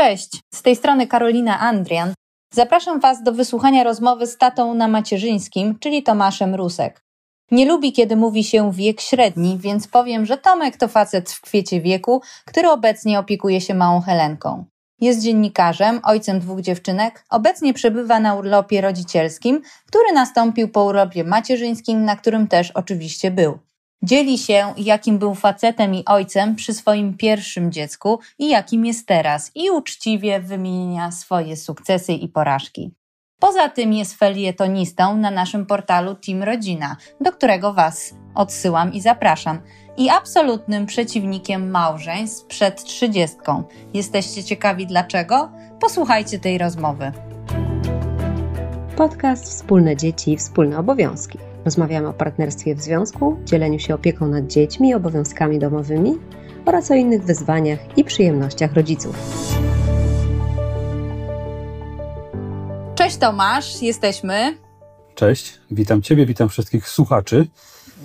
Cześć, z tej strony Karolina Andrian. Zapraszam Was do wysłuchania rozmowy z tatą na macierzyńskim, czyli Tomaszem Rusek. Nie lubi, kiedy mówi się wiek średni, więc powiem, że Tomek to facet w kwiecie wieku, który obecnie opiekuje się małą Helenką. Jest dziennikarzem, ojcem dwóch dziewczynek, obecnie przebywa na urlopie rodzicielskim, który nastąpił po urlopie macierzyńskim, na którym też oczywiście był. Dzieli się, jakim był facetem i ojcem przy swoim pierwszym dziecku i jakim jest teraz, i uczciwie wymienia swoje sukcesy i porażki. Poza tym jest felietonistą na naszym portalu Team Rodzina, do którego Was odsyłam i zapraszam. I absolutnym przeciwnikiem małżeństw przed trzydziestką. Jesteście ciekawi dlaczego? Posłuchajcie tej rozmowy. Podcast Wspólne Dzieci, Wspólne Obowiązki. Rozmawiamy o partnerstwie w związku, dzieleniu się opieką nad dziećmi i obowiązkami domowymi oraz o innych wyzwaniach i przyjemnościach rodziców. Cześć Tomasz, jesteśmy. Cześć, witam Ciebie, witam wszystkich słuchaczy.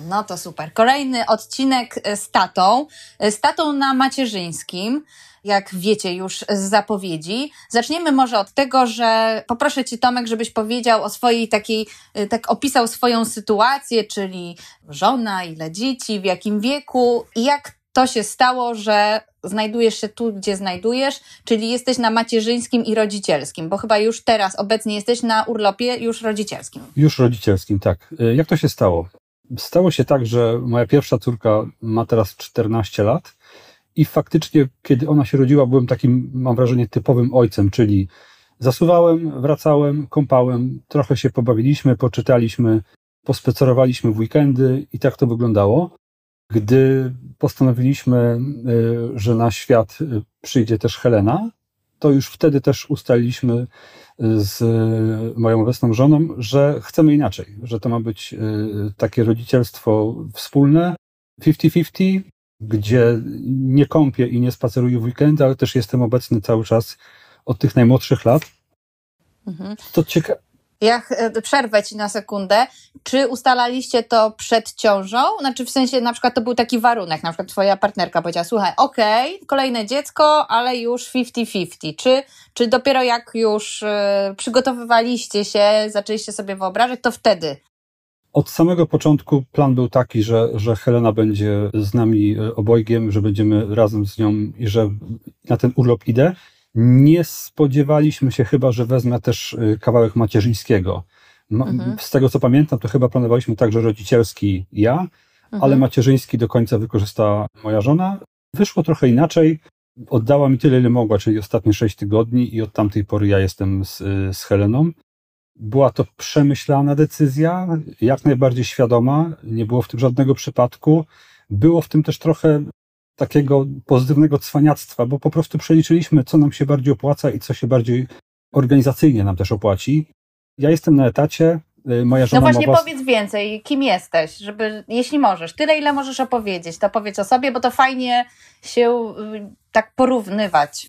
No to super. Kolejny odcinek z tatą, z tatą na macierzyńskim jak wiecie już z zapowiedzi. Zaczniemy może od tego, że poproszę Cię, Tomek, żebyś powiedział o swojej takiej, y, tak opisał swoją sytuację, czyli żona, ile dzieci, w jakim wieku i jak to się stało, że znajdujesz się tu, gdzie znajdujesz, czyli jesteś na macierzyńskim i rodzicielskim, bo chyba już teraz obecnie jesteś na urlopie już rodzicielskim. Już rodzicielskim, tak. Y, jak to się stało? Stało się tak, że moja pierwsza córka ma teraz 14 lat i faktycznie, kiedy ona się rodziła, byłem takim, mam wrażenie, typowym ojcem, czyli zasuwałem, wracałem, kąpałem, trochę się pobawiliśmy, poczytaliśmy, pospecerowaliśmy w weekendy i tak to wyglądało. Gdy postanowiliśmy, y, że na świat y, przyjdzie też Helena, to już wtedy też ustaliliśmy y, z moją obecną żoną, że chcemy inaczej, że to ma być takie rodzicielstwo wspólne, 50-50, gdzie nie kąpię i nie spaceruję w weekendy, ale też jestem obecny cały czas od tych najmłodszych lat. Mhm. To ciekawe. Ja e, przerwę ci na sekundę. Czy ustalaliście to przed ciążą? Znaczy w sensie na przykład to był taki warunek, na przykład twoja partnerka powiedziała, słuchaj, okej, okay, kolejne dziecko, ale już 50-50. Czy, czy dopiero jak już y, przygotowywaliście się, zaczęliście sobie wyobrażać, to wtedy od samego początku plan był taki, że, że Helena będzie z nami e, obojgiem, że będziemy razem z nią i że na ten urlop idę. Nie spodziewaliśmy się chyba, że wezmę też e, kawałek macierzyńskiego. Mhm. Z tego co pamiętam, to chyba planowaliśmy tak, że rodzicielski ja, mhm. ale macierzyński do końca wykorzysta moja żona. Wyszło trochę inaczej. Oddała mi tyle, ile mogła, czyli ostatnie sześć tygodni, i od tamtej pory ja jestem z, e, z Heleną. Była to przemyślana decyzja, jak najbardziej świadoma, nie było w tym żadnego przypadku. Było w tym też trochę takiego pozytywnego cwaniactwa, bo po prostu przeliczyliśmy, co nam się bardziej opłaca i co się bardziej organizacyjnie nam też opłaci. Ja jestem na etacie, y, moja żona No właśnie was... powiedz więcej, kim jesteś, żeby, jeśli możesz, tyle ile możesz opowiedzieć, to powiedz o sobie, bo to fajnie się y, tak porównywać.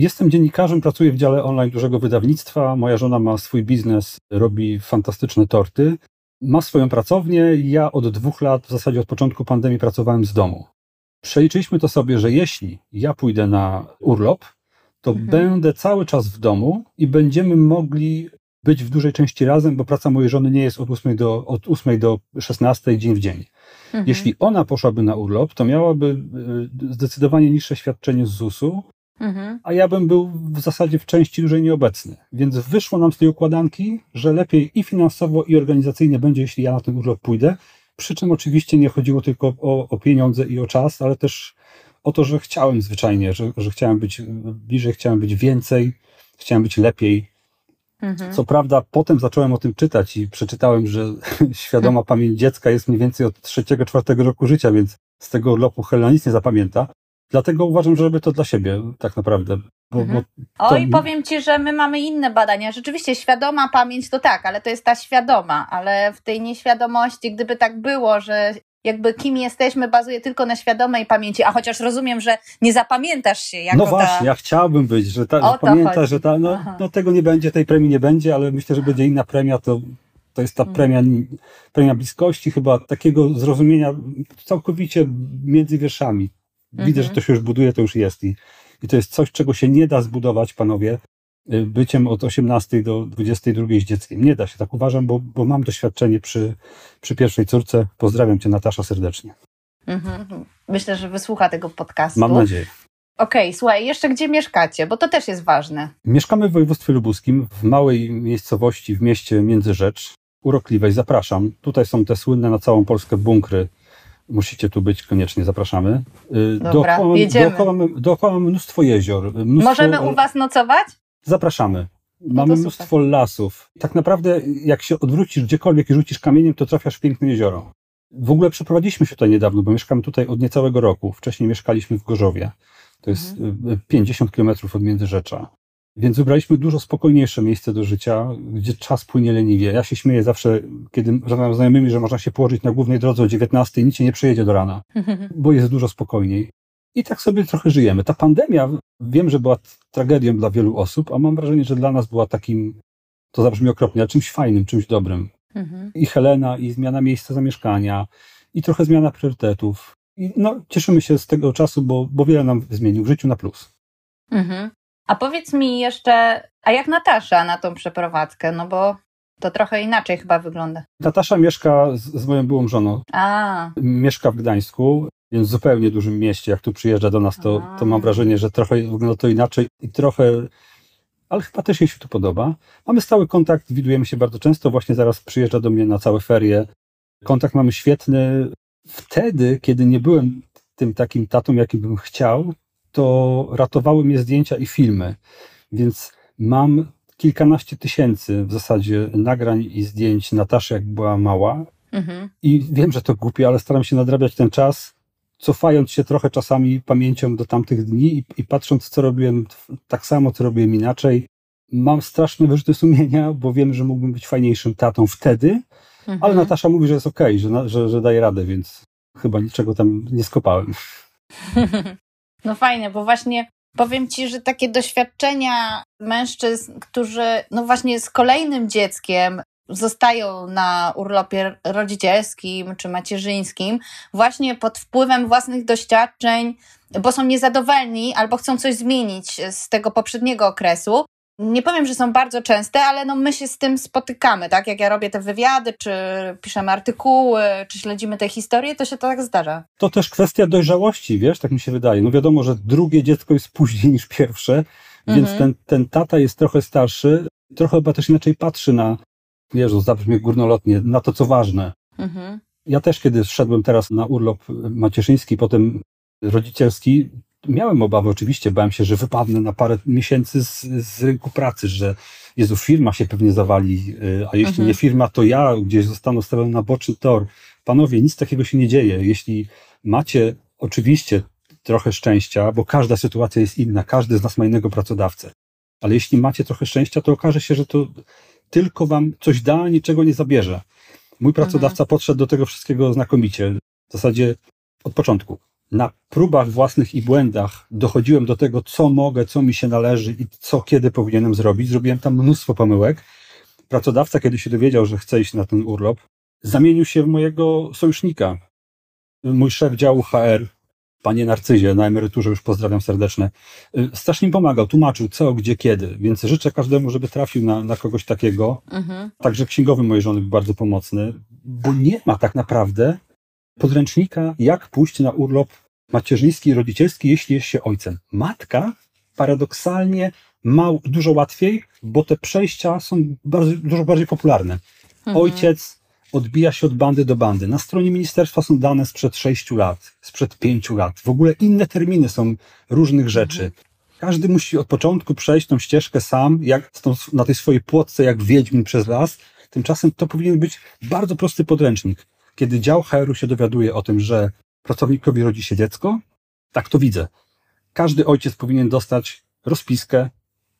Jestem dziennikarzem, pracuję w dziale online dużego wydawnictwa. Moja żona ma swój biznes, robi fantastyczne torty. Ma swoją pracownię. Ja od dwóch lat, w zasadzie od początku pandemii, pracowałem z domu. Przeliczyliśmy to sobie, że jeśli ja pójdę na urlop, to mhm. będę cały czas w domu i będziemy mogli być w dużej części razem, bo praca mojej żony nie jest od 8 do, od 8 do 16 dzień w dzień. Mhm. Jeśli ona poszłaby na urlop, to miałaby y, zdecydowanie niższe świadczenie z ZUS-u, Mhm. A ja bym był w zasadzie w części dłużej nieobecny. Więc wyszło nam z tej układanki, że lepiej i finansowo, i organizacyjnie będzie, jeśli ja na ten urlop pójdę. Przy czym oczywiście nie chodziło tylko o, o pieniądze i o czas, ale też o to, że chciałem zwyczajnie, że, że chciałem być bliżej, chciałem być więcej, chciałem być lepiej. Mhm. Co prawda, potem zacząłem o tym czytać i przeczytałem, że świadoma pamięć dziecka jest mniej więcej od trzeciego, czwartego roku życia, więc z tego urlopu Helena nic nie zapamięta. Dlatego uważam, że robię to dla siebie, tak naprawdę. Bo, mhm. bo to... Oj, powiem Ci, że my mamy inne badania. Rzeczywiście świadoma pamięć to tak, ale to jest ta świadoma, ale w tej nieświadomości, gdyby tak było, że jakby kim jesteśmy bazuje tylko na świadomej pamięci, a chociaż rozumiem, że nie zapamiętasz się jako No właśnie, ta... ja chciałbym być, że, ta, że pamiętasz, że ta, no, no, tego nie będzie, tej premii nie będzie, ale myślę, że będzie inna premia, to, to jest ta mhm. premia, premia bliskości, chyba takiego zrozumienia całkowicie między wierszami. Widzę, że mhm. to się już buduje, to już jest i, I to jest coś, czego się nie da zbudować, panowie, y, byciem od 18 do 22 z dzieckiem. Nie da się, tak uważam, bo, bo mam doświadczenie przy, przy pierwszej córce. Pozdrawiam cię, Natasza, serdecznie. Mhm. Myślę, że wysłucha tego podcastu. Mam nadzieję. Okej, okay, słuchaj, jeszcze gdzie mieszkacie, bo to też jest ważne. Mieszkamy w województwie lubuskim, w małej miejscowości w mieście Międzyrzecz, urokliwej. Zapraszam. Tutaj są te słynne na całą Polskę bunkry. Musicie tu być, koniecznie zapraszamy. Y, Dobra, dookoła, jedziemy. Dookoła, dookoła mnóstwo jezior. Mnóstwo... Możemy u was nocować? Zapraszamy. No Mamy no mnóstwo lasów. Tak naprawdę, jak się odwrócisz gdziekolwiek i rzucisz kamieniem, to trafiasz w piękne jezioro. W ogóle przeprowadziliśmy się tutaj niedawno, bo mieszkamy tutaj od niecałego roku. Wcześniej mieszkaliśmy w Gorzowie. To jest mhm. 50 kilometrów od Międzyrzecza. Więc wybraliśmy dużo spokojniejsze miejsce do życia, gdzie czas płynie leniwie. Ja się śmieję zawsze, kiedy rozmawiam z znajomymi, że można się położyć na głównej drodze o 19 i nic się nie przejedzie do rana, bo jest dużo spokojniej. I tak sobie trochę żyjemy. Ta pandemia, wiem, że była tragedią dla wielu osób, a mam wrażenie, że dla nas była takim, to zabrzmi okropnie, ale czymś fajnym, czymś dobrym. Mhm. I Helena, i zmiana miejsca zamieszkania, i trochę zmiana priorytetów. I no, cieszymy się z tego czasu, bo, bo wiele nam zmienił w życiu na plus. Mhm. A powiedz mi jeszcze, a jak Natasza na tą przeprowadzkę? No bo to trochę inaczej chyba wygląda. Natasza mieszka z, z moją byłą żoną. A. Mieszka w Gdańsku, więc w zupełnie dużym mieście. Jak tu przyjeżdża do nas, to, to mam wrażenie, że trochę wygląda to inaczej i trochę ale chyba też jej się tu podoba. Mamy stały kontakt, widujemy się bardzo często. Właśnie zaraz przyjeżdża do mnie na całe ferie. Kontakt mamy świetny. Wtedy, kiedy nie byłem tym takim tatą, jakim bym chciał, to ratowały mnie zdjęcia i filmy. Więc mam kilkanaście tysięcy w zasadzie nagrań i zdjęć Nataszy, jak była mała. Mhm. I wiem, że to głupie, ale staram się nadrabiać ten czas, cofając się trochę czasami pamięcią do tamtych dni i, i patrząc, co robiłem tak samo, co robiłem inaczej. Mam straszne wyrzuty sumienia, bo wiem, że mógłbym być fajniejszym tatą wtedy, mhm. ale Natasza mówi, że jest okej, okay, że, że, że daje radę, więc chyba niczego tam nie skopałem. No fajne, bo właśnie powiem ci, że takie doświadczenia mężczyzn, którzy no właśnie z kolejnym dzieckiem zostają na urlopie rodzicielskim czy macierzyńskim, właśnie pod wpływem własnych doświadczeń, bo są niezadowoleni albo chcą coś zmienić z tego poprzedniego okresu, nie powiem, że są bardzo częste, ale no my się z tym spotykamy, tak? Jak ja robię te wywiady, czy piszemy artykuły, czy śledzimy te historie, to się to tak zdarza. To też kwestia dojrzałości, wiesz, tak mi się wydaje. No wiadomo, że drugie dziecko jest później niż pierwsze, więc mhm. ten, ten tata jest trochę starszy, trochę chyba też inaczej patrzy na, wiesz, zabrzmie górnolotnie, na to, co ważne. Mhm. Ja też, kiedy szedłem teraz na urlop macierzyński, potem rodzicielski, miałem obawy, oczywiście, bałem się, że wypadnę na parę miesięcy z, z rynku pracy, że Jezu, firma się pewnie zawali, y, a jeśli mhm. nie firma, to ja gdzieś zostanę stawiony na boczny tor. Panowie, nic takiego się nie dzieje. Jeśli macie oczywiście trochę szczęścia, bo każda sytuacja jest inna, każdy z nas ma innego pracodawcę, ale jeśli macie trochę szczęścia, to okaże się, że to tylko wam coś da, niczego nie zabierze. Mój pracodawca mhm. podszedł do tego wszystkiego znakomicie. W zasadzie od początku na próbach własnych i błędach dochodziłem do tego, co mogę, co mi się należy i co kiedy powinienem zrobić. Zrobiłem tam mnóstwo pomyłek. Pracodawca, kiedy się dowiedział, że chce iść na ten urlop, zamienił się w mojego sojusznika. Mój szef działu HR, panie Narcyzie, na emeryturze już pozdrawiam serdecznie, strasznie mi pomagał, tłumaczył co, gdzie, kiedy, więc życzę każdemu, żeby trafił na, na kogoś takiego. Mhm. Także księgowy mojej żony był bardzo pomocny, bo nie ma tak naprawdę podręcznika, jak pójść na urlop macierzyński i rodzicielski, jeśli jest się ojcem. Matka paradoksalnie ma dużo łatwiej, bo te przejścia są bardzo, dużo bardziej popularne. Mhm. Ojciec odbija się od bandy do bandy. Na stronie ministerstwa są dane sprzed sześciu lat, sprzed pięciu lat. W ogóle inne terminy są różnych rzeczy. Mhm. Każdy musi od początku przejść tą ścieżkę sam, jak na tej swojej płotce, jak wiedźmin przez las. Tymczasem to powinien być bardzo prosty podręcznik kiedy dział HR-u się dowiaduje o tym, że pracownikowi rodzi się dziecko, tak to widzę. Każdy ojciec powinien dostać rozpiskę,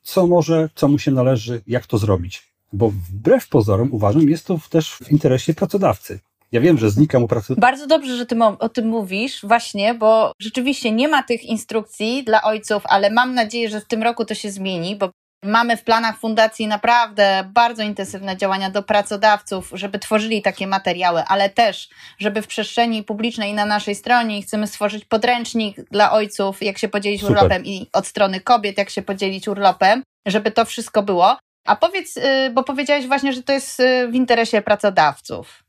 co może, co mu się należy, jak to zrobić. Bo wbrew pozorom uważam, jest to też w interesie pracodawcy. Ja wiem, że znika mu pracy. Bardzo dobrze, że ty o tym mówisz, właśnie, bo rzeczywiście nie ma tych instrukcji dla ojców, ale mam nadzieję, że w tym roku to się zmieni, bo Mamy w planach fundacji naprawdę bardzo intensywne działania do pracodawców, żeby tworzyli takie materiały, ale też, żeby w przestrzeni publicznej na naszej stronie chcemy stworzyć podręcznik dla ojców, jak się podzielić Super. urlopem i od strony kobiet, jak się podzielić urlopem, żeby to wszystko było. A powiedz, y, bo powiedziałeś właśnie, że to jest y, w interesie pracodawców.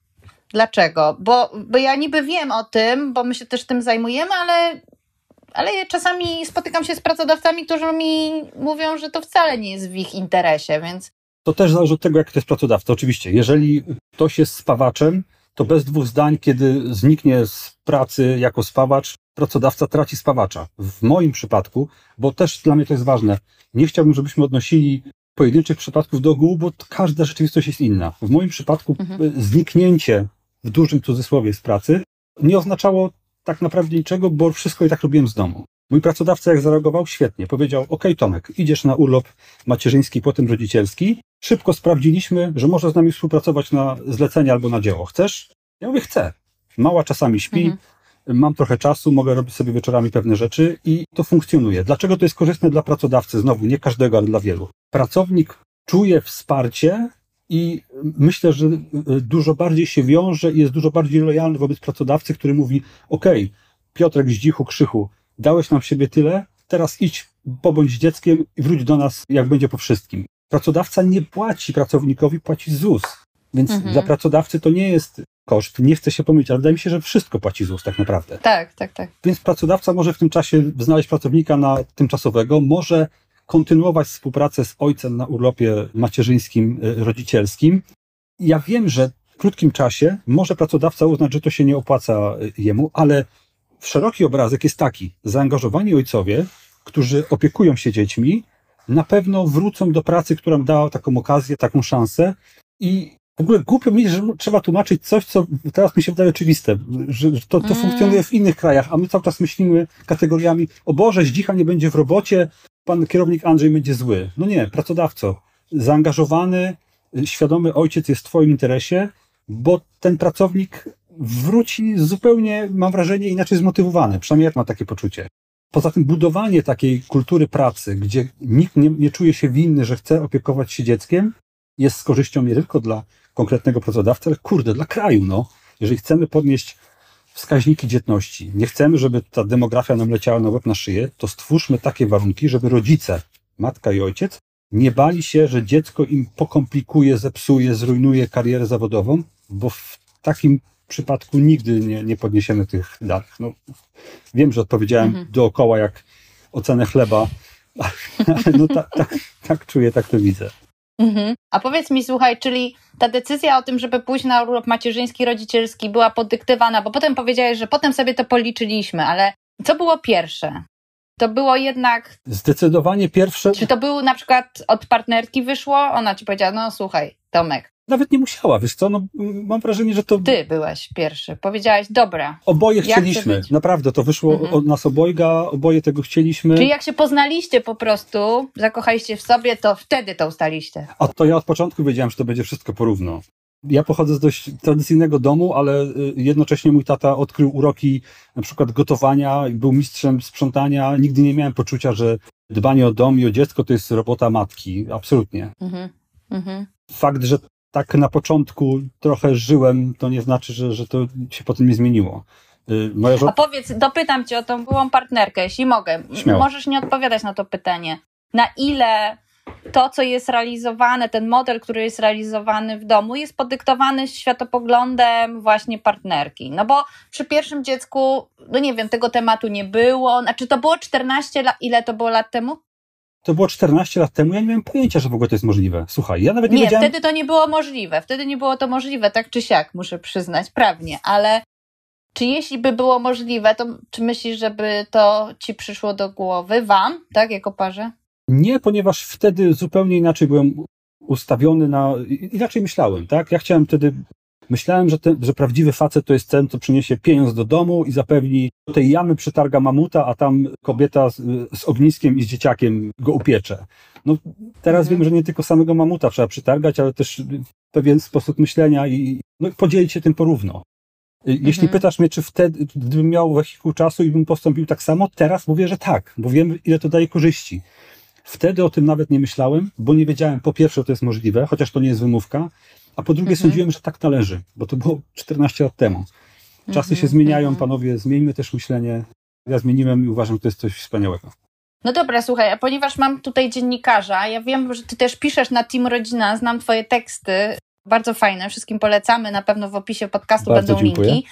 Dlaczego? Bo, bo ja niby wiem o tym, bo my się też tym zajmujemy, ale, ale czasami spotykam się z pracodawcami, którzy mi mówią, że to wcale nie jest w ich interesie, więc To też zależy od tego, jak to jest pracodawca. Oczywiście, jeżeli ktoś jest spawaczem, to bez dwóch zdań, kiedy zniknie z pracy jako spawacz, pracodawca traci spawacza. W moim przypadku, bo też dla mnie to jest ważne, nie chciałbym, żebyśmy odnosili pojedynczych przypadków do ogółu, bo każda rzeczywistość jest inna. W moim przypadku Mhm. zniknięcie w dużym cudzysłowie z pracy nie oznaczało tak naprawdę niczego, bo wszystko i tak robiłem z domu. Mój pracodawca jak zareagował? Świetnie. Powiedział, ok Tomek, idziesz na urlop macierzyński, potem rodzicielski. Szybko sprawdziliśmy, że może z nami współpracować na zlecenie albo na dzieło. Chcesz? Ja mówię, chcę. Mała czasami śpi, Mhm. mam trochę czasu, mogę robić sobie wieczorami pewne rzeczy i to funkcjonuje. Dlaczego to jest korzystne dla pracodawcy? Znowu, nie każdego, ale dla wielu. Pracownik czuje wsparcie i myślę, że y, dużo bardziej się wiąże i jest dużo bardziej lojalny wobec pracodawcy, który mówi, okej, Piotrek Zdzichu, Krzychu, dałeś nam siebie tyle, teraz idź, pobądź dzieckiem i wróć do nas, jak będzie po wszystkim. Pracodawca nie płaci pracownikowi, płaci ZUS. Więc Mhm. dla pracodawcy to nie jest koszt. Nie chcę się pomylić, ale wydaje mi się, że wszystko płaci ZUS tak naprawdę. tak, tak, tak. Więc pracodawca może w tym czasie znaleźć pracownika na tymczasowego, może kontynuować współpracę z ojcem na urlopie macierzyńskim, y, rodzicielskim. Ja wiem, że w krótkim czasie może pracodawca uznać, że to się nie opłaca y, jemu, ale szeroki obrazek jest taki. Zaangażowani ojcowie, którzy opiekują się dziećmi, na pewno wrócą do pracy, która dała taką okazję, taką szansę i w ogóle głupio mi, że trzeba tłumaczyć coś, co teraz mi się wydaje oczywiste, że że to, to Mm. funkcjonuje w innych krajach, a my cały czas myślimy kategoriami, o Boże, Zdzicha nie będzie w robocie, pan kierownik Andrzej będzie zły. No nie, pracodawco, zaangażowany, y, świadomy ojciec jest w twoim interesie, bo ten pracownik wróci zupełnie, mam wrażenie, inaczej zmotywowany. Przynajmniej ja mam takie poczucie. Poza tym budowanie takiej kultury pracy, gdzie nikt nie, nie czuje się winny, że chce opiekować się dzieckiem, jest z korzyścią nie tylko dla konkretnego pracodawcy, ale kurde, dla kraju, no. Jeżeli chcemy podnieść wskaźniki dzietności, nie chcemy, żeby ta demografia nam leciała na łeb na szyję, to stwórzmy takie warunki, żeby rodzice, matka i ojciec, nie bali się, że dziecko im pokomplikuje, zepsuje, zrujnuje karierę zawodową, bo w takim przypadku nigdy nie, nie podniesiemy tych danych. No, wiem, że odpowiedziałem Mhm. dookoła jak ocenę chleba, ale no tak, tak, tak czuję, tak to widzę. Mhm. A powiedz mi, słuchaj, czyli ta decyzja o tym, żeby pójść na urlop macierzyński, rodzicielski była podyktowana, bo potem powiedziałeś, że potem sobie to policzyliśmy, ale co było pierwsze? To było jednak, Zdecydowanie pierwsze, czy to był na przykład od partnerki wyszło? Ona ci powiedziała, no słuchaj, Tomek, nawet nie musiała, wiesz co, no, mam wrażenie, że to ty byłeś pierwszy. Powiedziałeś, dobra. oboje chcieliśmy, naprawdę, to wyszło Mhm. od nas obojga, oboje tego chcieliśmy, Czyli jak się poznaliście po prostu, zakochaliście w sobie, to wtedy to ustaliście. a to ja od początku wiedziałem, że to będzie wszystko porówno. Ja pochodzę z dość tradycyjnego domu, ale y, jednocześnie mój tata odkrył uroki na przykład gotowania, był mistrzem sprzątania. Nigdy nie miałem poczucia, że dbanie o dom i o dziecko to jest robota matki. Absolutnie. Mhm. Mhm. Fakt, że tak na początku trochę żyłem, to nie znaczy, że, że to się potem nie zmieniło. Y, Moja A żona... powiedz, dopytam cię o tą byłą partnerkę, jeśli mogę. Śmiało. Możesz nie odpowiadać na to pytanie. Na ile to, co jest realizowane, ten model, który jest realizowany w domu, jest podyktowany światopoglądem właśnie partnerki? No bo przy pierwszym dziecku, no nie wiem, tego tematu nie było. Znaczy to było 14 lat, ile to było lat temu? To było 14 lat temu, ja nie miałem pojęcia, że w ogóle to jest możliwe. Słuchaj, ja nawet nie, Nie, wiedziałem... wtedy to nie było możliwe. Wtedy nie było to możliwe, tak czy siak, muszę przyznać, prawnie, ale czy jeśli by było możliwe, to czy myślisz, żeby to ci przyszło do głowy, wam, tak, jako parze? Nie, ponieważ wtedy zupełnie inaczej byłem ustawiony na. Inaczej myślałem, tak? Ja chciałem wtedy. Myślałem, że, ten, że prawdziwy facet to jest ten, co przyniesie pieniądz do domu i zapewni do tej jamy przytarga mamuta, a tam kobieta z, z ogniskiem i z dzieciakiem go upiecze. No, teraz Mhm. wiem, że nie tylko samego mamuta trzeba przytargać, ale też pewien sposób myślenia i no, podzielić się tym porówno. Jeśli Mhm. pytasz mnie, czy wtedy, gdybym miał wehikuł czasu i bym postąpił tak samo, teraz mówię, że tak, bo wiem, ile to daje korzyści. Wtedy o tym nawet nie myślałem, bo nie wiedziałem po pierwsze, że to jest możliwe, chociaż to nie jest wymówka, a po drugie mhm. sądziłem, że tak należy, bo to było 14 lat temu. Czasy się mhm, zmieniają, mhm. panowie, zmieńmy też myślenie. Ja zmieniłem i uważam, że to jest coś wspaniałego. No dobra, słuchaj, a ponieważ mam tutaj dziennikarza, ja wiem, że ty też piszesz na Team Rodzina, znam twoje teksty, bardzo fajne, wszystkim polecamy, na pewno w opisie podcastu bardzo będą dziękuję. linki.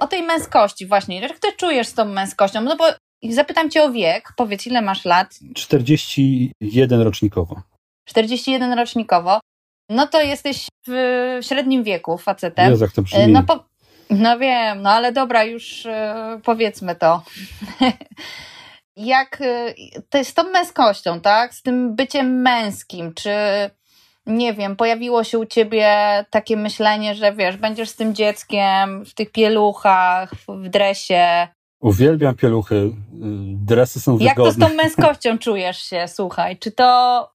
O tej męskości właśnie, jak ty czujesz z tą męskością? No bo zapytam cię o wiek, powiedz ile masz lat? 41 rocznikowo. 41 rocznikowo. No to jesteś w średnim wieku facetem. Jak to brzmi. No, po, no wiem, no ale dobra, już yy, powiedzmy to. jak yy, to jest z tą męskością, tak? Z tym byciem męskim, czy nie wiem, pojawiło się u ciebie takie myślenie, że wiesz, będziesz z tym dzieckiem w tych pieluchach, w dresie. Uwielbiam pieluchy, y, dresy są wygodne. Jak to z tą męskością czujesz się, słuchaj? Czy to,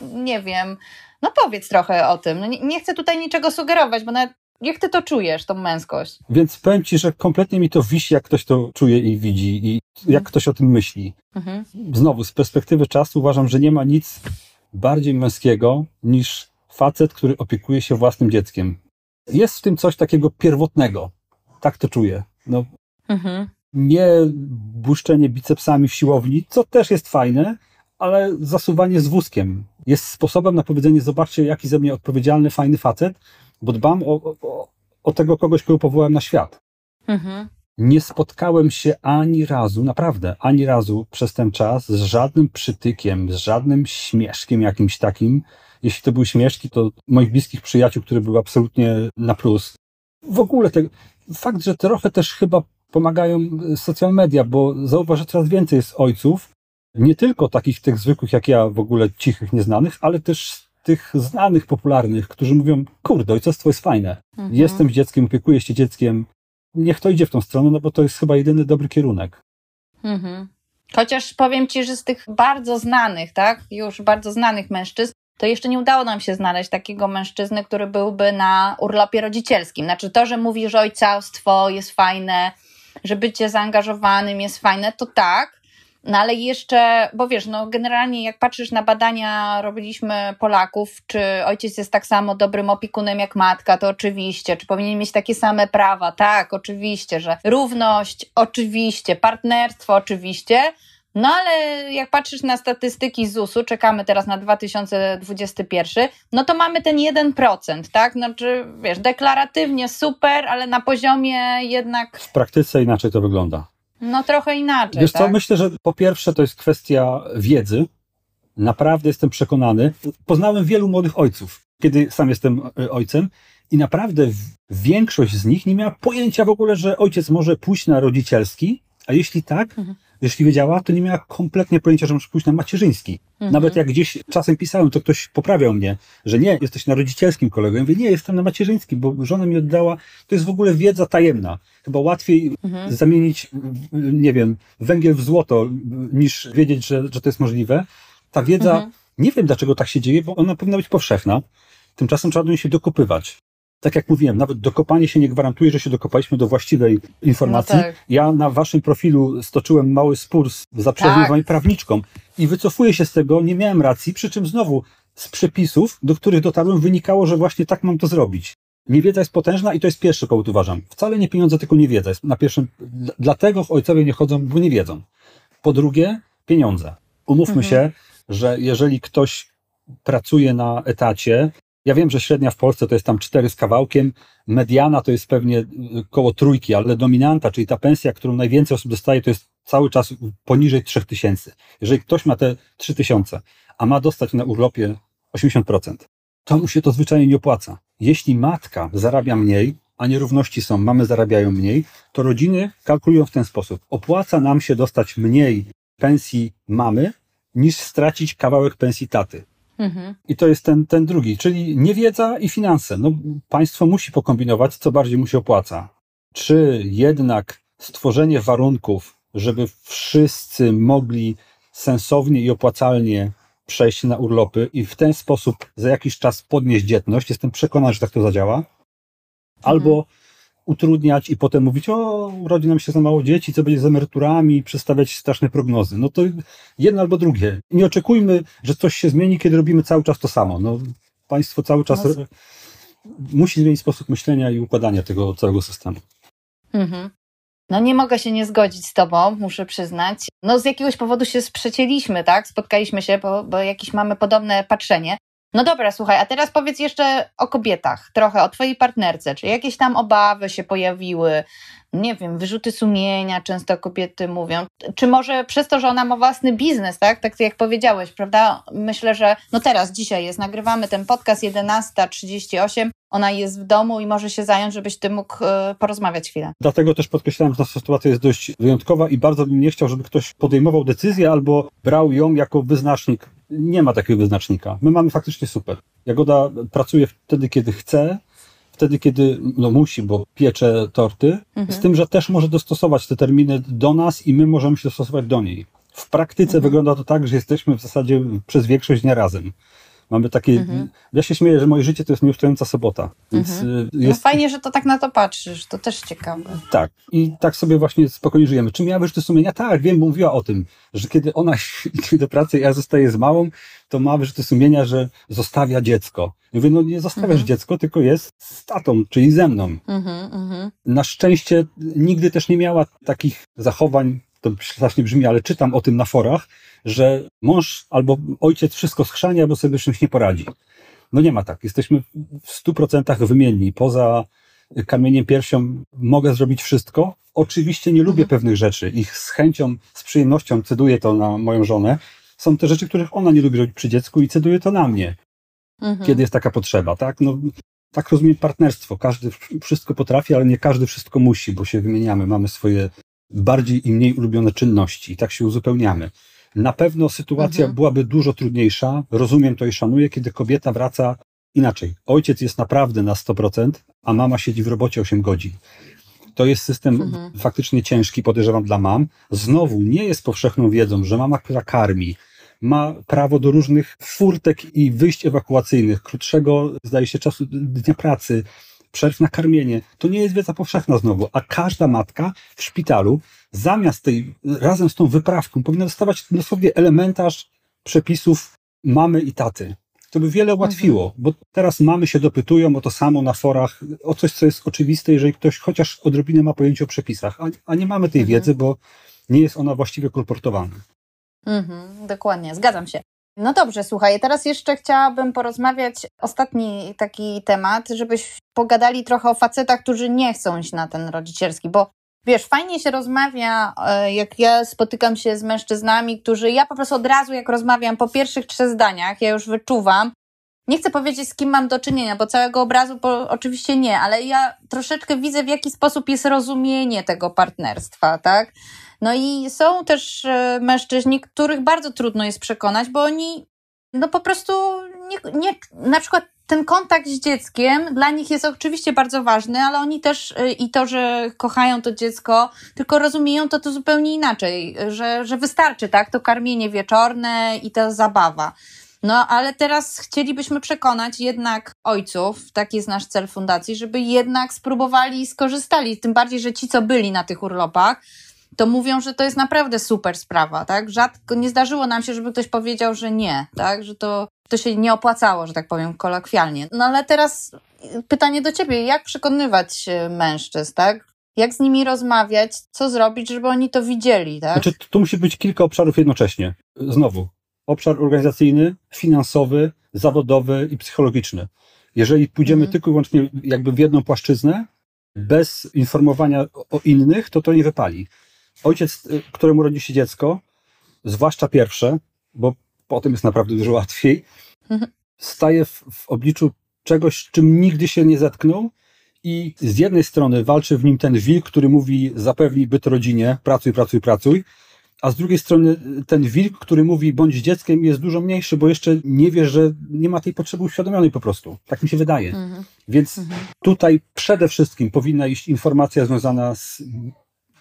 nie wiem, no powiedz trochę o tym. No nie, nie chcę tutaj niczego sugerować, bo nawet jak ty to czujesz, tą męskość? Więc powiem ci, że kompletnie mi to wisi, jak ktoś to czuje i widzi i jak mhm. ktoś o tym myśli. Mhm. Znowu, z perspektywy czasu uważam, że nie ma nic bardziej męskiego niż facet, który opiekuje się własnym dzieckiem. Jest w tym coś takiego pierwotnego. Tak to czuję. No, mhm. Nie błyszczenie bicepsami w siłowni, co też jest fajne, ale zasuwanie z wózkiem jest sposobem na powiedzenie: Zobaczcie, jaki ze mnie odpowiedzialny, fajny facet, bo dbam o, o, o tego kogoś, kogo powołałem na świat. Mhm. Nie spotkałem się ani razu, naprawdę, ani razu przez ten czas z żadnym przytykiem, z żadnym śmieszkiem jakimś takim. Jeśli to były śmieszki, to moich bliskich przyjaciół, które były absolutnie na plus. W ogóle te, fakt, że trochę też chyba pomagają social media, bo zauważ, że coraz więcej jest ojców, nie tylko takich tych zwykłych jak ja, w ogóle cichych, nieznanych, ale też tych znanych, popularnych, którzy mówią, kurde, ojcostwo jest fajne. Mhm. Jestem dzieckiem, opiekuję się dzieckiem. Niech to idzie w tą stronę, no bo to jest chyba jedyny dobry kierunek. Mhm. Chociaż powiem ci, że z tych bardzo znanych, tak, już bardzo znanych mężczyzn, to jeszcze nie udało nam się znaleźć takiego mężczyzny, który byłby na urlopie rodzicielskim. Znaczy to, że mówi, że ojcostwo jest fajne, że bycie zaangażowanym jest fajne, to tak, no ale jeszcze, bo wiesz, no generalnie jak patrzysz na badania, robiliśmy Polaków, czy ojciec jest tak samo dobrym opiekunem jak matka, to oczywiście, czy powinien mieć takie same prawa, tak, oczywiście, że równość, oczywiście, partnerstwo, oczywiście, no ale jak patrzysz na statystyki ZUS-u, czekamy teraz na 2021, no to mamy ten 1%, tak? Znaczy, wiesz, deklaratywnie super, ale na poziomie jednak. W praktyce inaczej to wygląda. No trochę inaczej. Wiesz tak? co, myślę, że po pierwsze to jest kwestia wiedzy. Naprawdę jestem przekonany. Poznałem wielu młodych ojców, kiedy sam jestem e, ojcem i naprawdę większość z nich nie miała pojęcia w ogóle, że ojciec może pójść na rodzicielski, a jeśli tak, mhm jeśli wiedziała, to nie miała kompletnie pojęcia, że muszę pójść na macierzyński. Mhm. Nawet jak gdzieś czasem pisałem, to ktoś poprawiał mnie, że nie, jesteś na rodzicielskim kolego. Ja mówię, nie, jestem na macierzyńskim, bo żona mi oddała, to jest w ogóle wiedza tajemna. Chyba łatwiej mhm. zamienić, nie wiem, węgiel w złoto, niż wiedzieć, że, że to jest możliwe. Ta wiedza, mhm. nie wiem dlaczego tak się dzieje, bo ona powinna być powszechna. Tymczasem trzeba do niej się dokopywać tak jak mówiłem, nawet dokopanie się nie gwarantuje, że się dokopaliśmy do właściwej informacji. No tak. Ja na waszym profilu stoczyłem mały spór z zaprzeżnym tak. prawniczką i wycofuję się z tego, nie miałem racji, przy czym znowu z przepisów, do których dotarłem, wynikało, że właśnie tak mam to zrobić. Niewiedza jest potężna i to jest pierwszy powód, uważam. Wcale nie pieniądze, tylko niewiedza. Jest na pierwszym, dlatego ojcowie nie chodzą, bo nie wiedzą. Po drugie, pieniądze. Umówmy mhm. się, że jeżeli ktoś pracuje na etacie, ja wiem, że średnia w Polsce to jest tam 4 z kawałkiem, mediana to jest pewnie y, koło trójki, ale dominanta, czyli ta pensja, którą najwięcej osób dostaje, to jest cały czas poniżej 3000. Jeżeli ktoś ma te 3000, a ma dostać na urlopie 80%, to mu się to zwyczajnie nie opłaca. Jeśli matka zarabia mniej, a nierówności są, mamy zarabiają mniej, to rodziny kalkulują w ten sposób. Opłaca nam się dostać mniej pensji mamy, niż stracić kawałek pensji taty. Mhm. I to jest ten, ten drugi, czyli niewiedza i finanse. No, państwo musi pokombinować, co bardziej mu się opłaca. Czy jednak stworzenie warunków, żeby wszyscy mogli sensownie i opłacalnie przejść na urlopy i w ten sposób za jakiś czas podnieść dzietność, jestem przekonany, że tak to zadziała. Albo mhm. Utrudniać i potem mówić, o, urodzi nam się za mało dzieci, co będzie z emeryturami, przedstawiać straszne prognozy. No to jedno albo drugie. Nie oczekujmy, że coś się zmieni, kiedy robimy cały czas to samo. No, państwo cały czas no. musi zmienić sposób myślenia i układania tego całego systemu. Mhm. No nie mogę się nie zgodzić z tobą, muszę przyznać. No z jakiegoś powodu się sprzecieliśmy, tak? Spotkaliśmy się, bo, bo jakieś mamy podobne patrzenie. No dobra, słuchaj, a teraz powiedz jeszcze o kobietach, trochę o twojej partnerce. Czy jakieś tam obawy się pojawiły? Nie wiem, wyrzuty sumienia, często kobiety mówią. Czy może przez to, że ona ma własny biznes, tak? Tak jak powiedziałeś, prawda? Myślę, że no teraz, dzisiaj jest, nagrywamy ten podcast 11.38, ona jest w domu i może się zająć, żebyś ty mógł e, porozmawiać chwilę. Dlatego też podkreślałem, że ta sytuacja jest dość wyjątkowa i bardzo bym nie chciał, żeby ktoś podejmował decyzję albo brał ją jako wyznacznik nie ma takiego wyznacznika. My mamy faktycznie super. Jagoda pracuje wtedy, kiedy chce, wtedy, kiedy no musi, bo piecze torty, mhm. z tym, że też może dostosować te terminy do nas i my możemy się dostosować do niej. W praktyce mhm. wygląda to tak, że jesteśmy w zasadzie przez większość dnia razem. Mamy takie. Mhm. Ja się śmieję, że moje życie to jest nieustająca sobota. Więc mhm. Y, no jest... No fajnie, że to tak na to patrzysz, to też ciekawe. Tak. I tak sobie właśnie spokojnie żyjemy. Czy miała wyrzuty sumienia? Tak, wiem, bo mówiła o tym, że kiedy ona idzie do pracy ja zostaję z małą, to ma wyrzuty sumienia, że zostawia dziecko. Ja mówię, no nie zostawiasz mhm. dziecko, tylko jest z tatą, czyli ze mną. Mhm, mhm. Na szczęście nigdy też nie miała takich zachowań, to strasznie brzmi, ale czytam o tym na forach, że mąż albo ojciec wszystko schrzania, bo sobie czymś nie poradzi. No nie ma tak. Jesteśmy w stu procentach wymienni. Poza kamieniem piersią mogę zrobić wszystko. Oczywiście nie lubię mhm. pewnych rzeczy. Ich z chęcią, z przyjemnością ceduję to na moją żonę. Są te rzeczy, których ona nie lubi robić przy dziecku i ceduje to na mnie. Mhm. Kiedy jest taka potrzeba, tak? No, tak rozumiem partnerstwo. Każdy wszystko potrafi, ale nie każdy wszystko musi, bo się wymieniamy. Mamy swoje bardziej i mniej ulubione czynności i tak się uzupełniamy. Na pewno sytuacja mhm. byłaby dużo trudniejsza, rozumiem to i szanuję, kiedy kobieta wraca inaczej. Ojciec jest naprawdę na 100%, a mama siedzi w robocie 8 godzin. To jest system mhm. faktycznie ciężki, podejrzewam, dla mam. Znowu nie jest powszechną wiedzą, że mama, która karmi, ma prawo do różnych furtek i wyjść ewakuacyjnych, krótszego, zdaje się, czasu dnia pracy, przerw na karmienie. To nie jest wiedza powszechna znowu, a każda matka w szpitalu zamiast tej, razem z tą wyprawką, powinna dostawać dosłownie elementarz przepisów mamy i taty. To by wiele ułatwiło, mhm. bo teraz mamy się dopytują o to samo na forach, o coś, co jest oczywiste, jeżeli ktoś chociaż odrobinę ma pojęcie o przepisach, a, a nie mamy tej mhm. wiedzy, bo nie jest ona właściwie kolportowana. Mhm, dokładnie, zgadzam się. No dobrze, słuchaj, teraz jeszcze chciałabym porozmawiać ostatni taki temat, żebyś pogadali trochę o facetach, którzy nie chcą iść na ten rodzicielski, bo Wiesz, fajnie się rozmawia, e, jak ja spotykam się z mężczyznami, którzy ja po prostu od razu, jak rozmawiam po pierwszych trzech zdaniach, ja już wyczuwam. Nie chcę powiedzieć, z kim mam do czynienia, bo całego obrazu bo oczywiście nie, ale ja troszeczkę widzę, w jaki sposób jest rozumienie tego partnerstwa, tak? No i są też e, mężczyźni, których bardzo trudno jest przekonać, bo oni no po prostu nie, nie, na przykład ten kontakt z dzieckiem dla nich jest oczywiście bardzo ważny, ale oni też y, i to, że kochają to dziecko, tylko rozumieją to, to zupełnie inaczej, że, że wystarczy, tak, to karmienie wieczorne i ta zabawa. No, ale teraz chcielibyśmy przekonać jednak ojców, taki jest nasz cel fundacji, żeby jednak spróbowali i skorzystali, tym bardziej, że ci, co byli na tych urlopach, to mówią, że to jest naprawdę super sprawa, tak? Rzadko nie zdarzyło nam się, żeby ktoś powiedział, że nie, tak? Że to, to się nie opłacało, że tak powiem, kolokwialnie. No ale teraz pytanie do ciebie, jak przekonywać mężczyzn, tak? Jak z nimi rozmawiać, co zrobić, żeby oni to widzieli, tak? Znaczy, tu musi być kilka obszarów jednocześnie. Znowu, obszar organizacyjny, finansowy, zawodowy i psychologiczny. Jeżeli pójdziemy mhm. tylko i wyłącznie jakby w jedną płaszczyznę, bez informowania o innych, to to nie wypali ojciec, y, któremu rodzi się dziecko, zwłaszcza pierwsze, bo potem jest naprawdę dużo łatwiej, mhm. staje w, w obliczu czegoś, czym nigdy się nie zetknął i z jednej strony walczy w nim ten wilk, który mówi zapewnij byt rodzinie, pracuj, pracuj, pracuj, a z drugiej strony y, ten wilk, który mówi bądź dzieckiem jest dużo mniejszy, bo jeszcze nie wie, że nie ma tej potrzeby uświadomionej po prostu. Tak mi się wydaje. Mhm. Więc mhm. tutaj przede wszystkim powinna iść informacja związana z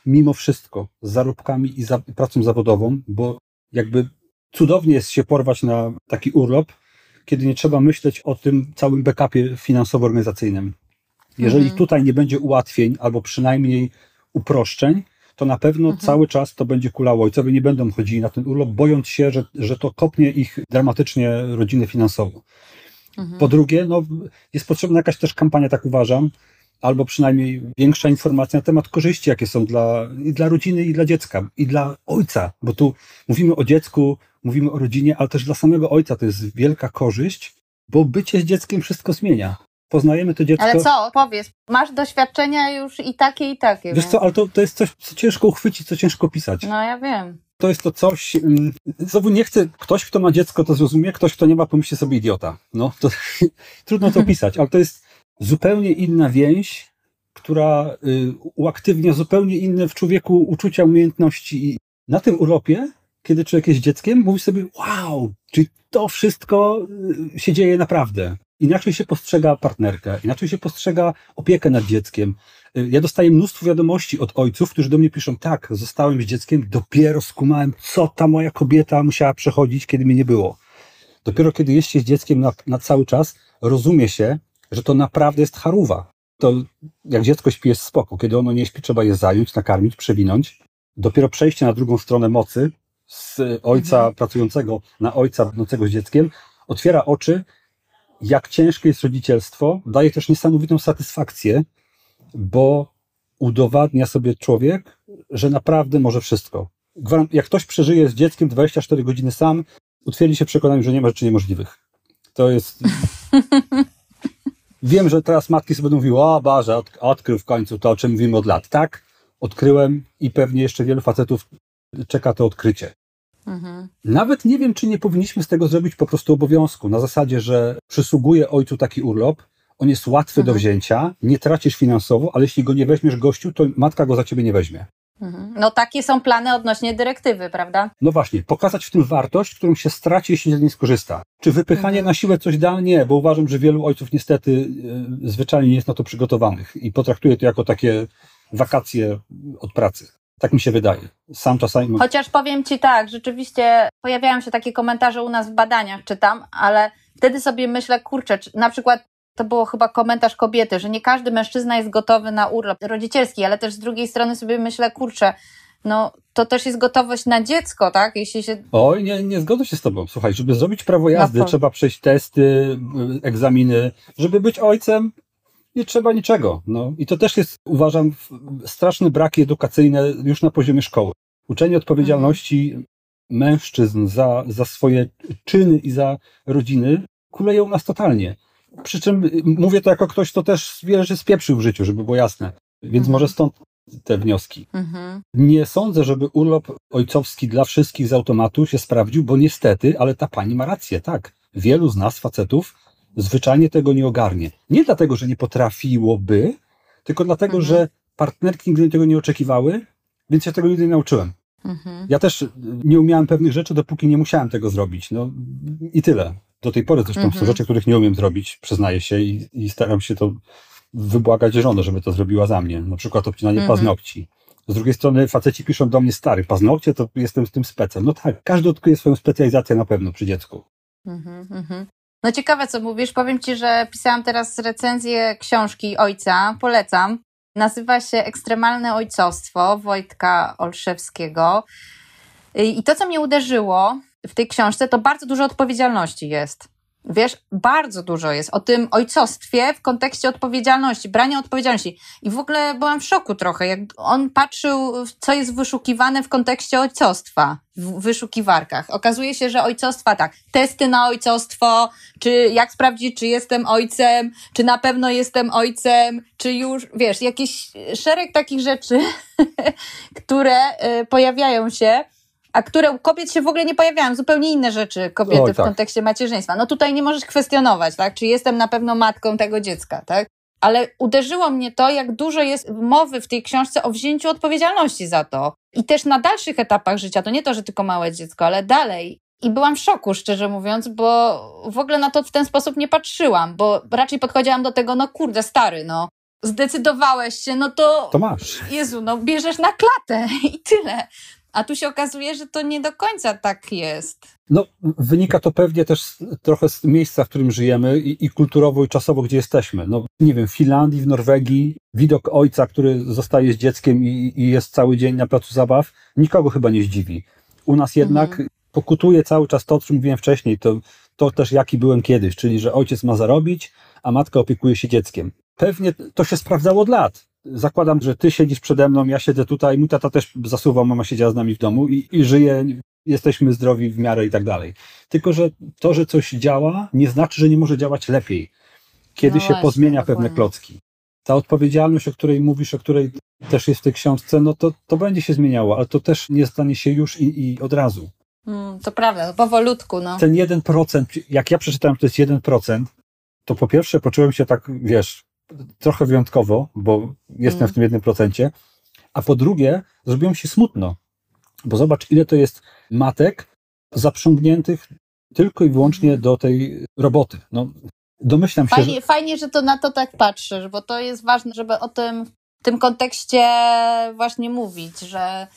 mimo wszystko z zarobkami i za, pracą zawodową, bo jakby cudownie jest się porwać na taki urlop, kiedy nie trzeba myśleć o tym całym backupie finansowo-organizacyjnym. Jeżeli Mhm. tutaj nie będzie ułatwień, albo przynajmniej uproszczeń, to na pewno Mhm. cały czas to będzie kulało. Ojcowie nie będą chodzili na ten urlop, bojąc się, że, że to kopnie ich dramatycznie rodziny finansowo. Mhm. Po drugie, no, jest potrzebna jakaś też kampania, tak uważam, albo przynajmniej większa informacja na temat korzyści, jakie są dla, i dla rodziny, i dla dziecka, i dla ojca, bo tu mówimy o dziecku, mówimy o rodzinie, ale też dla samego ojca to jest wielka korzyść, bo bycie z dzieckiem wszystko zmienia. Poznajemy to dziecko. Ale co, powiedz, masz doświadczenia już i takie, i takie. Wiesz więc- co, ale to, to jest coś, co ciężko uchwycić, co ciężko pisać. No ja wiem. To jest to coś, mm, znowu nie chcę, ktoś, kto ma dziecko, to zrozumie, ktoś, kto nie ma, pomyśli sobie idiota. No, to trudno to pisać, ale to jest zupełnie inna więź, która y, uaktywnia zupełnie inne w człowieku uczucia, umiejętności. I na tym urlopie, kiedy człowiek jest dzieckiem, mówi sobie, wow, czy to wszystko y, się dzieje naprawdę. Inaczej się postrzega partnerkę, inaczej się postrzega opiekę nad dzieckiem. Y, Ja dostaję mnóstwo wiadomości od ojców, którzy do mnie piszą, tak, zostałem z dzieckiem, dopiero skumałem, co ta moja kobieta musiała przechodzić, kiedy mnie nie było. Dopiero kiedy jest się z dzieckiem na, na cały czas, rozumie się, że to naprawdę jest charuwa. To jak dziecko śpi jest spoko, kiedy ono nie śpi, trzeba je zająć, nakarmić, przewinąć. Dopiero przejście na drugą stronę mocy z ojca Mhm. pracującego na ojca będącego z dzieckiem otwiera oczy, jak ciężkie jest rodzicielstwo, daje też niesamowitą satysfakcję, bo udowadnia sobie człowiek, że naprawdę może wszystko. Jak ktoś przeżyje z dzieckiem 24 godziny sam, utwierdzi się w przekonaniu, że nie ma rzeczy niemożliwych. To jest. Wiem, że teraz matki sobie będą mówiły, o Boże, od, odkrył w końcu to, o czym mówimy od lat. Tak, odkryłem i pewnie jeszcze wielu facetów czeka to odkrycie. Mhm. Nawet nie wiem, czy nie powinniśmy z tego zrobić po prostu obowiązku, na zasadzie, że przysługuje ojcu taki urlop, on jest łatwy do Mhm. wzięcia, nie tracisz finansowo, ale jeśli go nie weźmiesz gościu, to matka go za ciebie nie weźmie. Mhm. No takie są plany odnośnie dyrektywy, prawda? No właśnie, pokazać w tym wartość, którą się straci, jeśli się z niej skorzysta. Czy wypychanie Mhm. na siłę coś da? Nie, bo uważam, że wielu ojców niestety e, zwyczajnie nie jest na to przygotowanych i potraktuje to jako takie wakacje od pracy. Tak mi się wydaje. Sam czasami Chociaż powiem Ci tak, rzeczywiście pojawiają się takie komentarze u nas w badaniach, czytam, ale wtedy sobie myślę, kurczę, czy, na przykład to było chyba komentarz kobiety, że nie każdy mężczyzna jest gotowy na urlop rodzicielski, ale też z drugiej strony sobie myślę, kurczę, no to też jest gotowość na dziecko, tak? Jeśli się. Oj, nie, nie zgodzę się z tobą. Słuchaj, żeby zrobić prawo jazdy, trzeba przejść testy, y, egzaminy. Żeby być ojcem, nie trzeba niczego. No. I to też jest, uważam, straszne braki edukacyjne już na poziomie szkoły. Uczenie odpowiedzialności mężczyzn za, za swoje czyny i za rodziny kuleją nas totalnie. Przy czym y, mówię to jako ktoś, kto też wiele rzeczy spieprzył w życiu, żeby było jasne. Więc Mhm. może stąd te wnioski. Mhm. Nie sądzę, żeby urlop ojcowski dla wszystkich z automatu się sprawdził, bo niestety, ale ta pani ma rację, tak. Wielu z nas, facetów, zwyczajnie tego nie ogarnie. Nie dlatego, że nie potrafiłoby, tylko dlatego, Mhm. że partnerki nigdy tego nie oczekiwały, więc się tego nigdy nie nauczyłem. Mhm. Ja też y, nie umiałem pewnych rzeczy, dopóki nie musiałem tego zrobić. No i tyle. Do tej pory zresztą są Mhm. rzeczy, których nie umiem zrobić, przyznaję się i, i staram się to wybłagać żonę, żeby to zrobiła za mnie. Na przykład obcinanie Mhm. paznokci. Z drugiej strony faceci piszą do mnie stary, paznokcie to jestem z tym specem. No tak, każdy odkryje swoją specjalizację na pewno przy dziecku. Mhm, mhm. No ciekawe, co mówisz. Powiem ci, że pisałam teraz recenzję książki ojca. Polecam. Nazywa się Ekstremalne Ojcostwo Wojtka Olszewskiego. I to, co mnie uderzyło w tej książce, to bardzo dużo odpowiedzialności jest. Wiesz, bardzo dużo jest o tym ojcostwie w kontekście odpowiedzialności, brania odpowiedzialności. I w ogóle byłam w szoku trochę, jak on patrzył, co jest wyszukiwane w kontekście ojcostwa w wyszukiwarkach. Okazuje się, że ojcostwa tak, testy na ojcostwo, czy jak sprawdzić, czy jestem ojcem, czy na pewno jestem ojcem, czy już, wiesz, jakiś szereg takich rzeczy, które y, pojawiają się a które u kobiet się w ogóle nie pojawiają, zupełnie inne rzeczy kobiety Oj, w tak. kontekście macierzyństwa. No tutaj nie możesz kwestionować, tak? Czy jestem na pewno matką tego dziecka, tak? Ale uderzyło mnie to, jak dużo jest mowy w tej książce o wzięciu odpowiedzialności za to. I też na dalszych etapach życia, to nie to, że tylko małe dziecko, ale dalej. I byłam w szoku, szczerze mówiąc, bo w ogóle na to w ten sposób nie patrzyłam, bo raczej podchodziłam do tego, no kurde, stary, no. Zdecydowałeś się, no to To masz. Jezu, no bierzesz na klatę i tyle. A tu się okazuje, że to nie do końca tak jest. No, wynika to pewnie też trochę z miejsca, w którym żyjemy i, i, kulturowo, i czasowo, gdzie jesteśmy. No, nie wiem, w Finlandii, w Norwegii, widok ojca, który zostaje z dzieckiem i, i jest cały dzień na placu zabaw, nikogo chyba nie zdziwi. U nas jednak mhm. pokutuje cały czas to, o czym mówiłem wcześniej, to, to też jaki byłem kiedyś, czyli że ojciec ma zarobić, a matka opiekuje się dzieckiem. Pewnie to się sprawdzało od lat zakładam, że ty siedzisz przede mną, ja siedzę tutaj, mój tata też zasuwał, mama siedziała z nami w domu i, i żyje, jesteśmy zdrowi w miarę i tak dalej. Tylko, że to, że coś działa, nie znaczy, że nie może działać lepiej, kiedy no się właśnie, pozmienia dokładnie. pewne klocki. Ta odpowiedzialność, o której mówisz, o której też jest w tej książce, no to, to będzie się zmieniało, ale to też nie stanie się już i, i od razu. Mm, to prawda, powolutku. No. Ten 1%, jak ja przeczytałem, że to jest 1%, to po pierwsze poczułem się tak, wiesz, trochę wyjątkowo, bo jestem mm. w tym jednym procencie, a po drugie zrobiło mi się smutno, bo zobacz, ile to jest matek zaprzągniętych tylko i wyłącznie do tej roboty. No, domyślam się, fajnie, że... fajnie, że to na to tak patrzysz, bo to jest ważne, żeby o tym w tym kontekście właśnie mówić, że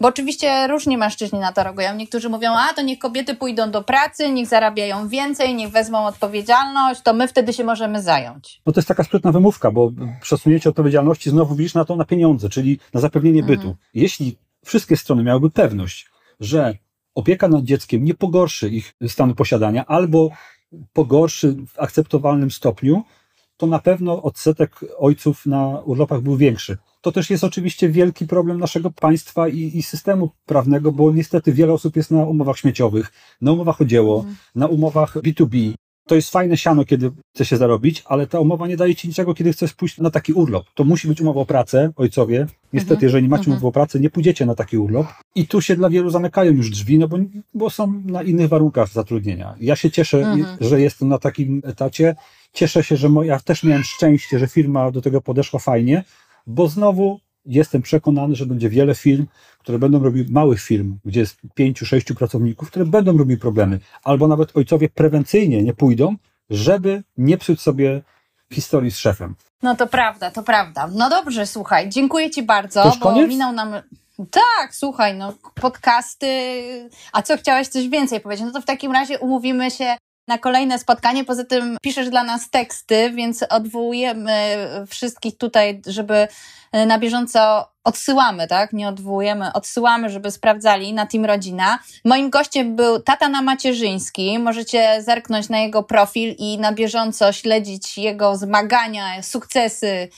bo oczywiście różni mężczyźni na to reagują. Niektórzy mówią, a to niech kobiety pójdą do pracy, niech zarabiają więcej, niech wezmą odpowiedzialność, to my wtedy się możemy zająć. No to jest taka sprytna wymówka, bo przesunięcie odpowiedzialności znowu widzisz na to na pieniądze, czyli na zapewnienie bytu. Mhm. Jeśli wszystkie strony miałyby pewność, że opieka nad dzieckiem nie pogorszy ich stanu posiadania albo pogorszy w akceptowalnym stopniu, to na pewno odsetek ojców na urlopach był większy. To też jest oczywiście wielki problem naszego państwa i, i, systemu prawnego, bo niestety wiele osób jest na umowach śmieciowych, na umowach o dzieło, mm. na umowach B2B. To jest fajne siano, kiedy chce się zarobić, ale ta umowa nie daje ci niczego, kiedy chcesz pójść na taki urlop. To musi być umowa o pracę, ojcowie. Niestety, mm -hmm. jeżeli macie mm -hmm. umowę o pracę, nie pójdziecie na taki urlop. I tu się dla wielu zamykają już drzwi, no bo, bo są na innych warunkach zatrudnienia. Ja się cieszę, -hmm. że jestem na takim etacie. Cieszę się, że moja, też miałem szczęście, że firma do tego podeszła fajnie, bo znowu jestem przekonany, że będzie wiele firm, które będą robiły małych firm, gdzie jest pięciu, sześciu pracowników, które będą robiły problemy, albo nawet ojcowie prewencyjnie nie pójdą, żeby nie psuć sobie historii z szefem. No to prawda, to prawda. No dobrze, słuchaj, dziękuję Ci bardzo, bo koniec? minął nam. Tak, słuchaj, no podcasty. A co chciałeś coś więcej powiedzieć? No to w takim razie umówimy się na kolejne spotkanie. Poza tym piszesz dla nas teksty, więc odwołujemy wszystkich tutaj, żeby e, na bieżąco odsyłamy, tak? Nie odwołujemy, odsyłamy, żeby sprawdzali na Team Rodzina. Moim gościem był tata na macierzyński. Możecie zerknąć na jego profil i na bieżąco śledzić jego zmagania, sukcesy,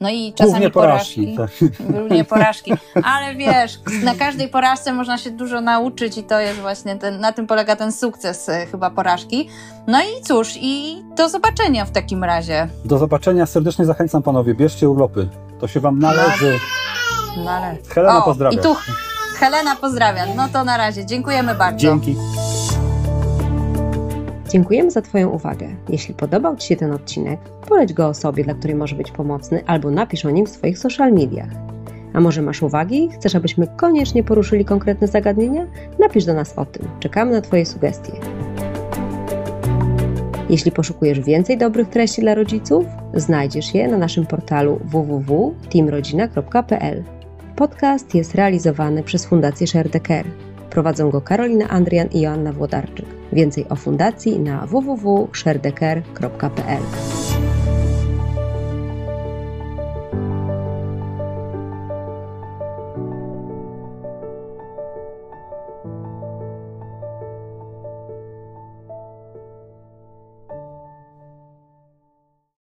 no i czasami Głównie porażki. porażki. Tak. Głównie porażki. Ale wiesz, na każdej porażce można się dużo nauczyć i to jest właśnie ten, na tym polega ten sukces e, chyba porażki. No i cóż, i do zobaczenia w takim razie. Do zobaczenia, serdecznie zachęcam panowie, bierzcie urlopy. To się wam należy. Należy. Helena pozdrawia. I tu Helena pozdrawia. No to na razie. Dziękujemy bardzo. Dzięki. Dziękujemy za Twoją uwagę. Jeśli podobał Ci się ten odcinek, poleć go osobie, dla której może być pomocny, albo napisz o nim w swoich social mediach. A może masz uwagi? Chcesz, abyśmy koniecznie poruszyli konkretne zagadnienia? Napisz do nas o tym. Czekamy na Twoje sugestie. Jeśli poszukujesz więcej dobrych treści dla rodziców, znajdziesz je na naszym portalu www.teamrodzina.pl. Podcast jest realizowany przez Fundację Share the Care. Prowadzą go Karolina Andrian i Joanna Włodarczyk. Więcej o fundacji na www.sherdecker.pl.